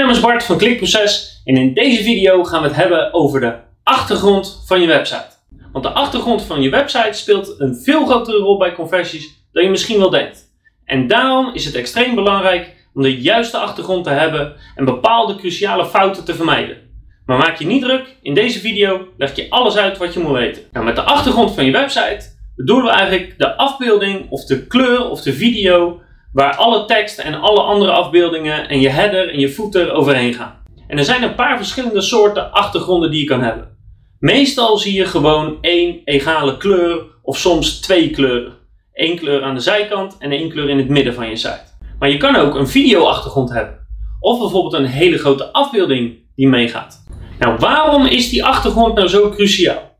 naam is Bart van Klikproces en in deze video gaan we het hebben over de achtergrond van je website. Want de achtergrond van je website speelt een veel grotere rol bij conversies dan je misschien wel denkt. En daarom is het extreem belangrijk om de juiste achtergrond te hebben en bepaalde cruciale fouten te vermijden. Maar maak je niet druk, in deze video leg je alles uit wat je moet weten. Nou, met de achtergrond van je website bedoelen we eigenlijk de afbeelding of de kleur of de video waar alle tekst en alle andere afbeeldingen en je header en je footer overheen gaan. En er zijn een paar verschillende soorten achtergronden die je kan hebben. Meestal zie je gewoon één egale kleur of soms twee kleuren. Eén kleur aan de zijkant en één kleur in het midden van je site. Maar je kan ook een video-achtergrond hebben. Of bijvoorbeeld een hele grote afbeelding die meegaat. Nou, waarom is die achtergrond nou zo cruciaal?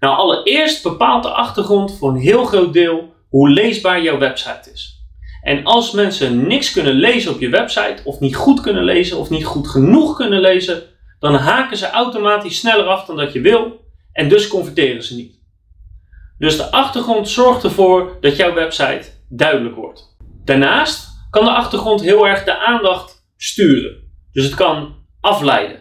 Nou, allereerst bepaalt de achtergrond voor een heel groot deel hoe leesbaar jouw website is. En als mensen niks kunnen lezen op je website, of niet goed kunnen lezen, of niet goed genoeg kunnen lezen, dan haken ze automatisch sneller af dan dat je wil en dus converteren ze niet. Dus de achtergrond zorgt ervoor dat jouw website duidelijk wordt. Daarnaast kan de achtergrond heel erg de aandacht sturen. Dus het kan afleiden.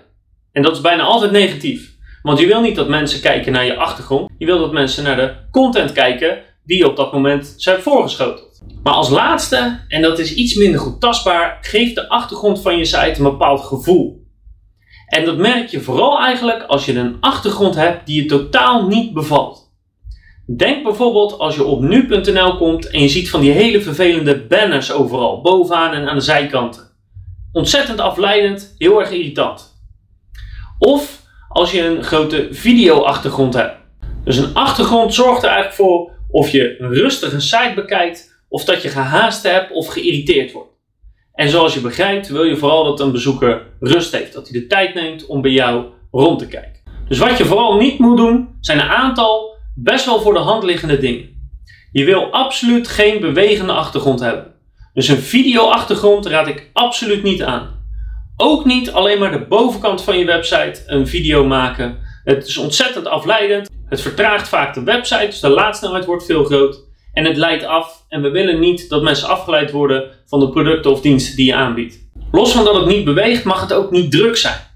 En dat is bijna altijd negatief. Want je wil niet dat mensen kijken naar je achtergrond. Je wil dat mensen naar de content kijken die op dat moment zijn voorgeschoteld. Maar als laatste, en dat is iets minder goed tastbaar, geeft de achtergrond van je site een bepaald gevoel. En dat merk je vooral eigenlijk als je een achtergrond hebt die je totaal niet bevalt. Denk bijvoorbeeld als je op nu.nl komt en je ziet van die hele vervelende banners overal, bovenaan en aan de zijkanten. Ontzettend afleidend, heel erg irritant. Of als je een grote video-achtergrond hebt. Dus een achtergrond zorgt er eigenlijk voor of je een rustige site bekijkt of dat je gehaast hebt of geïrriteerd wordt. En zoals je begrijpt wil je vooral dat een bezoeker rust heeft, dat hij de tijd neemt om bij jou rond te kijken. Dus wat je vooral niet moet doen, zijn een aantal best wel voor de hand liggende dingen. Je wil absoluut geen bewegende achtergrond hebben. Dus een video-achtergrond raad ik absoluut niet aan. Ook niet alleen maar de bovenkant van je website een video maken. Het is ontzettend afleidend. Het vertraagt vaak de website, dus de laadsnelheid wordt veel groot. En het leidt af en we willen niet dat mensen afgeleid worden van de producten of diensten die je aanbiedt. Los van dat het niet beweegt, mag het ook niet druk zijn.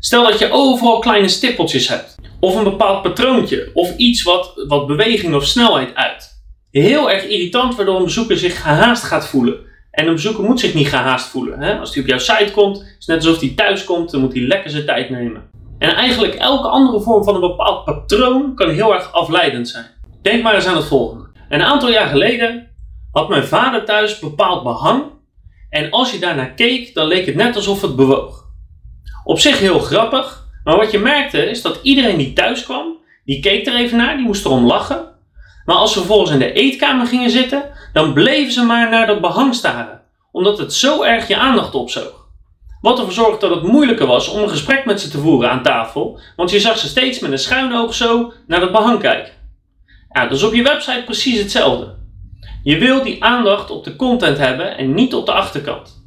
Stel dat je overal kleine stippeltjes hebt, of een bepaald patroontje, of iets wat, wat beweging of snelheid uit. Heel erg irritant, waardoor een bezoeker zich gehaast gaat voelen. En een bezoeker moet zich niet gehaast voelen. Hè? Als hij op jouw site komt, is het net alsof hij thuis komt, dan moet hij lekker zijn tijd nemen. En eigenlijk elke andere vorm van een bepaald patroon kan heel erg afleidend zijn. Denk maar eens aan het volgende. Een aantal jaar geleden had mijn vader thuis bepaald behang. En als je daarnaar keek, dan leek het net alsof het bewoog. Op zich heel grappig, maar wat je merkte is dat iedereen die thuis kwam, die keek er even naar, die moest erom lachen. Maar als ze vervolgens in de eetkamer gingen zitten, dan bleven ze maar naar dat behang staren, omdat het zo erg je aandacht opzoog. Wat ervoor zorgde dat het moeilijker was om een gesprek met ze te voeren aan tafel, want je zag ze steeds met een schuin oog zo naar dat behang kijken. Is op je website precies hetzelfde. Je wil die aandacht op de content hebben en niet op de achterkant.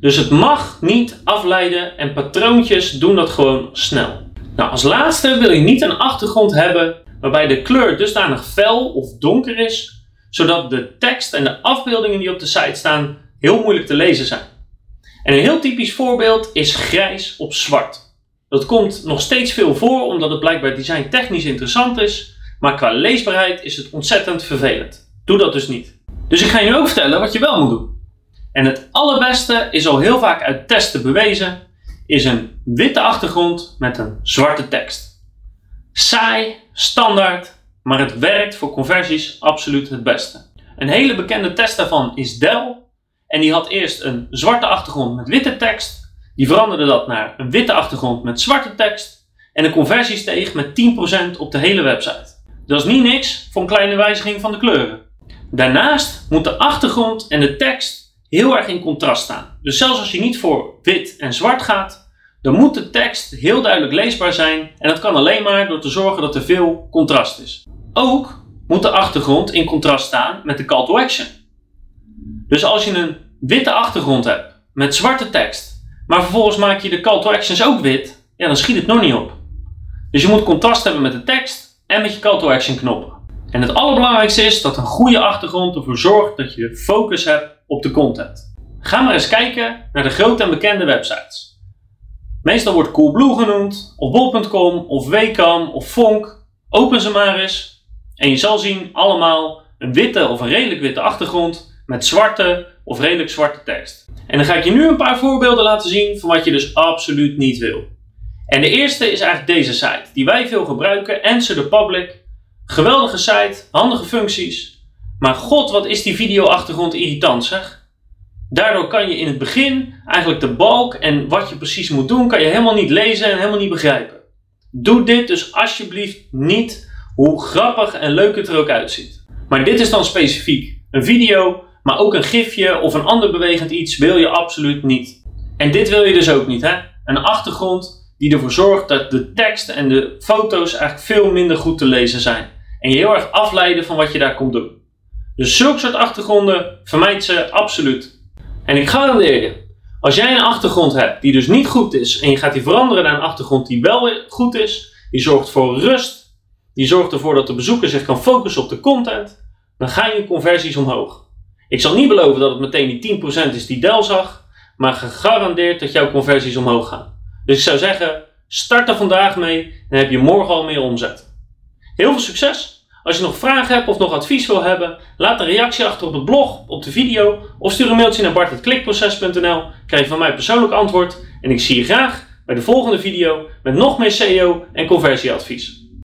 Dus het mag niet afleiden en patroontjes doen dat gewoon snel. Nou, als laatste wil je niet een achtergrond hebben waarbij de kleur dusdanig fel of donker is, zodat de tekst en de afbeeldingen die op de site staan heel moeilijk te lezen zijn. En een heel typisch voorbeeld is grijs op zwart. Dat komt nog steeds veel voor omdat het blijkbaar design technisch interessant is, maar qua leesbaarheid is het ontzettend vervelend. Doe dat dus niet. Dus ik ga je nu ook vertellen wat je wel moet doen. En het allerbeste is al heel vaak uit testen bewezen, is een witte achtergrond met een zwarte tekst. Saai, standaard, maar het werkt voor conversies absoluut het beste. Een hele bekende test daarvan is Dell. En die had eerst een zwarte achtergrond met witte tekst. Die veranderde dat naar een witte achtergrond met zwarte tekst. En de conversie steeg met 10% op de hele website. Dat is niet niks voor een kleine wijziging van de kleuren. Daarnaast moet de achtergrond en de tekst heel erg in contrast staan. Dus zelfs als je niet voor wit en zwart gaat, dan moet de tekst heel duidelijk leesbaar zijn en dat kan alleen maar door te zorgen dat er veel contrast is. Ook moet de achtergrond in contrast staan met de call to action. Dus als je een witte achtergrond hebt met zwarte tekst, maar vervolgens maak je de call to actions ook wit, ja, dan schiet het nog niet op. Dus je moet contrast hebben met de tekst en met je call to action knoppen. En het allerbelangrijkste is dat een goede achtergrond ervoor zorgt dat je focus hebt op de content. Ga maar eens kijken naar de grote en bekende websites. Meestal wordt Coolblue genoemd, of Bol.com, of Wacom, of Fonk. Open ze maar eens. En je zal zien allemaal een witte of een redelijk witte achtergrond met zwarte of redelijk zwarte tekst. En dan ga ik je nu een paar voorbeelden laten zien van wat je dus absoluut niet wil. En de eerste is eigenlijk deze site, die wij veel gebruiken, Answer the Public. Geweldige site, handige functies. Maar god, wat is die video-achtergrond irritant zeg. Daardoor kan je in het begin eigenlijk de balk en wat je precies moet doen, kan je helemaal niet lezen en helemaal niet begrijpen. Doe dit dus alsjeblieft niet, hoe grappig en leuk het er ook uitziet. Maar dit is dan specifiek. Een video, maar ook een gifje of een ander bewegend iets wil je absoluut niet. En dit wil je dus ook niet, hè? Een achtergrond die ervoor zorgt dat de tekst en de foto's eigenlijk veel minder goed te lezen zijn. En je heel erg afleiden van wat je daar komt doen. Dus zulke soort achtergronden vermijd ze absoluut. En ik garandeer je, als jij een achtergrond hebt die dus niet goed is en je gaat die veranderen naar een achtergrond die wel goed is, die zorgt voor rust, die zorgt ervoor dat de bezoeker zich kan focussen op de content, dan gaan je conversies omhoog. Ik zal niet beloven dat het meteen die 10% is die Del zag, maar gegarandeerd dat jouw conversies omhoog gaan. Dus ik zou zeggen, start er vandaag mee en heb je morgen al meer omzet. Heel veel succes! Als je nog vragen hebt of nog advies wil hebben, laat een reactie achter op het blog, op de video of stuur een mailtje naar bart.klikproces.nl. Krijg je van mij persoonlijk antwoord en ik zie je graag bij de volgende video met nog meer SEO en conversieadvies.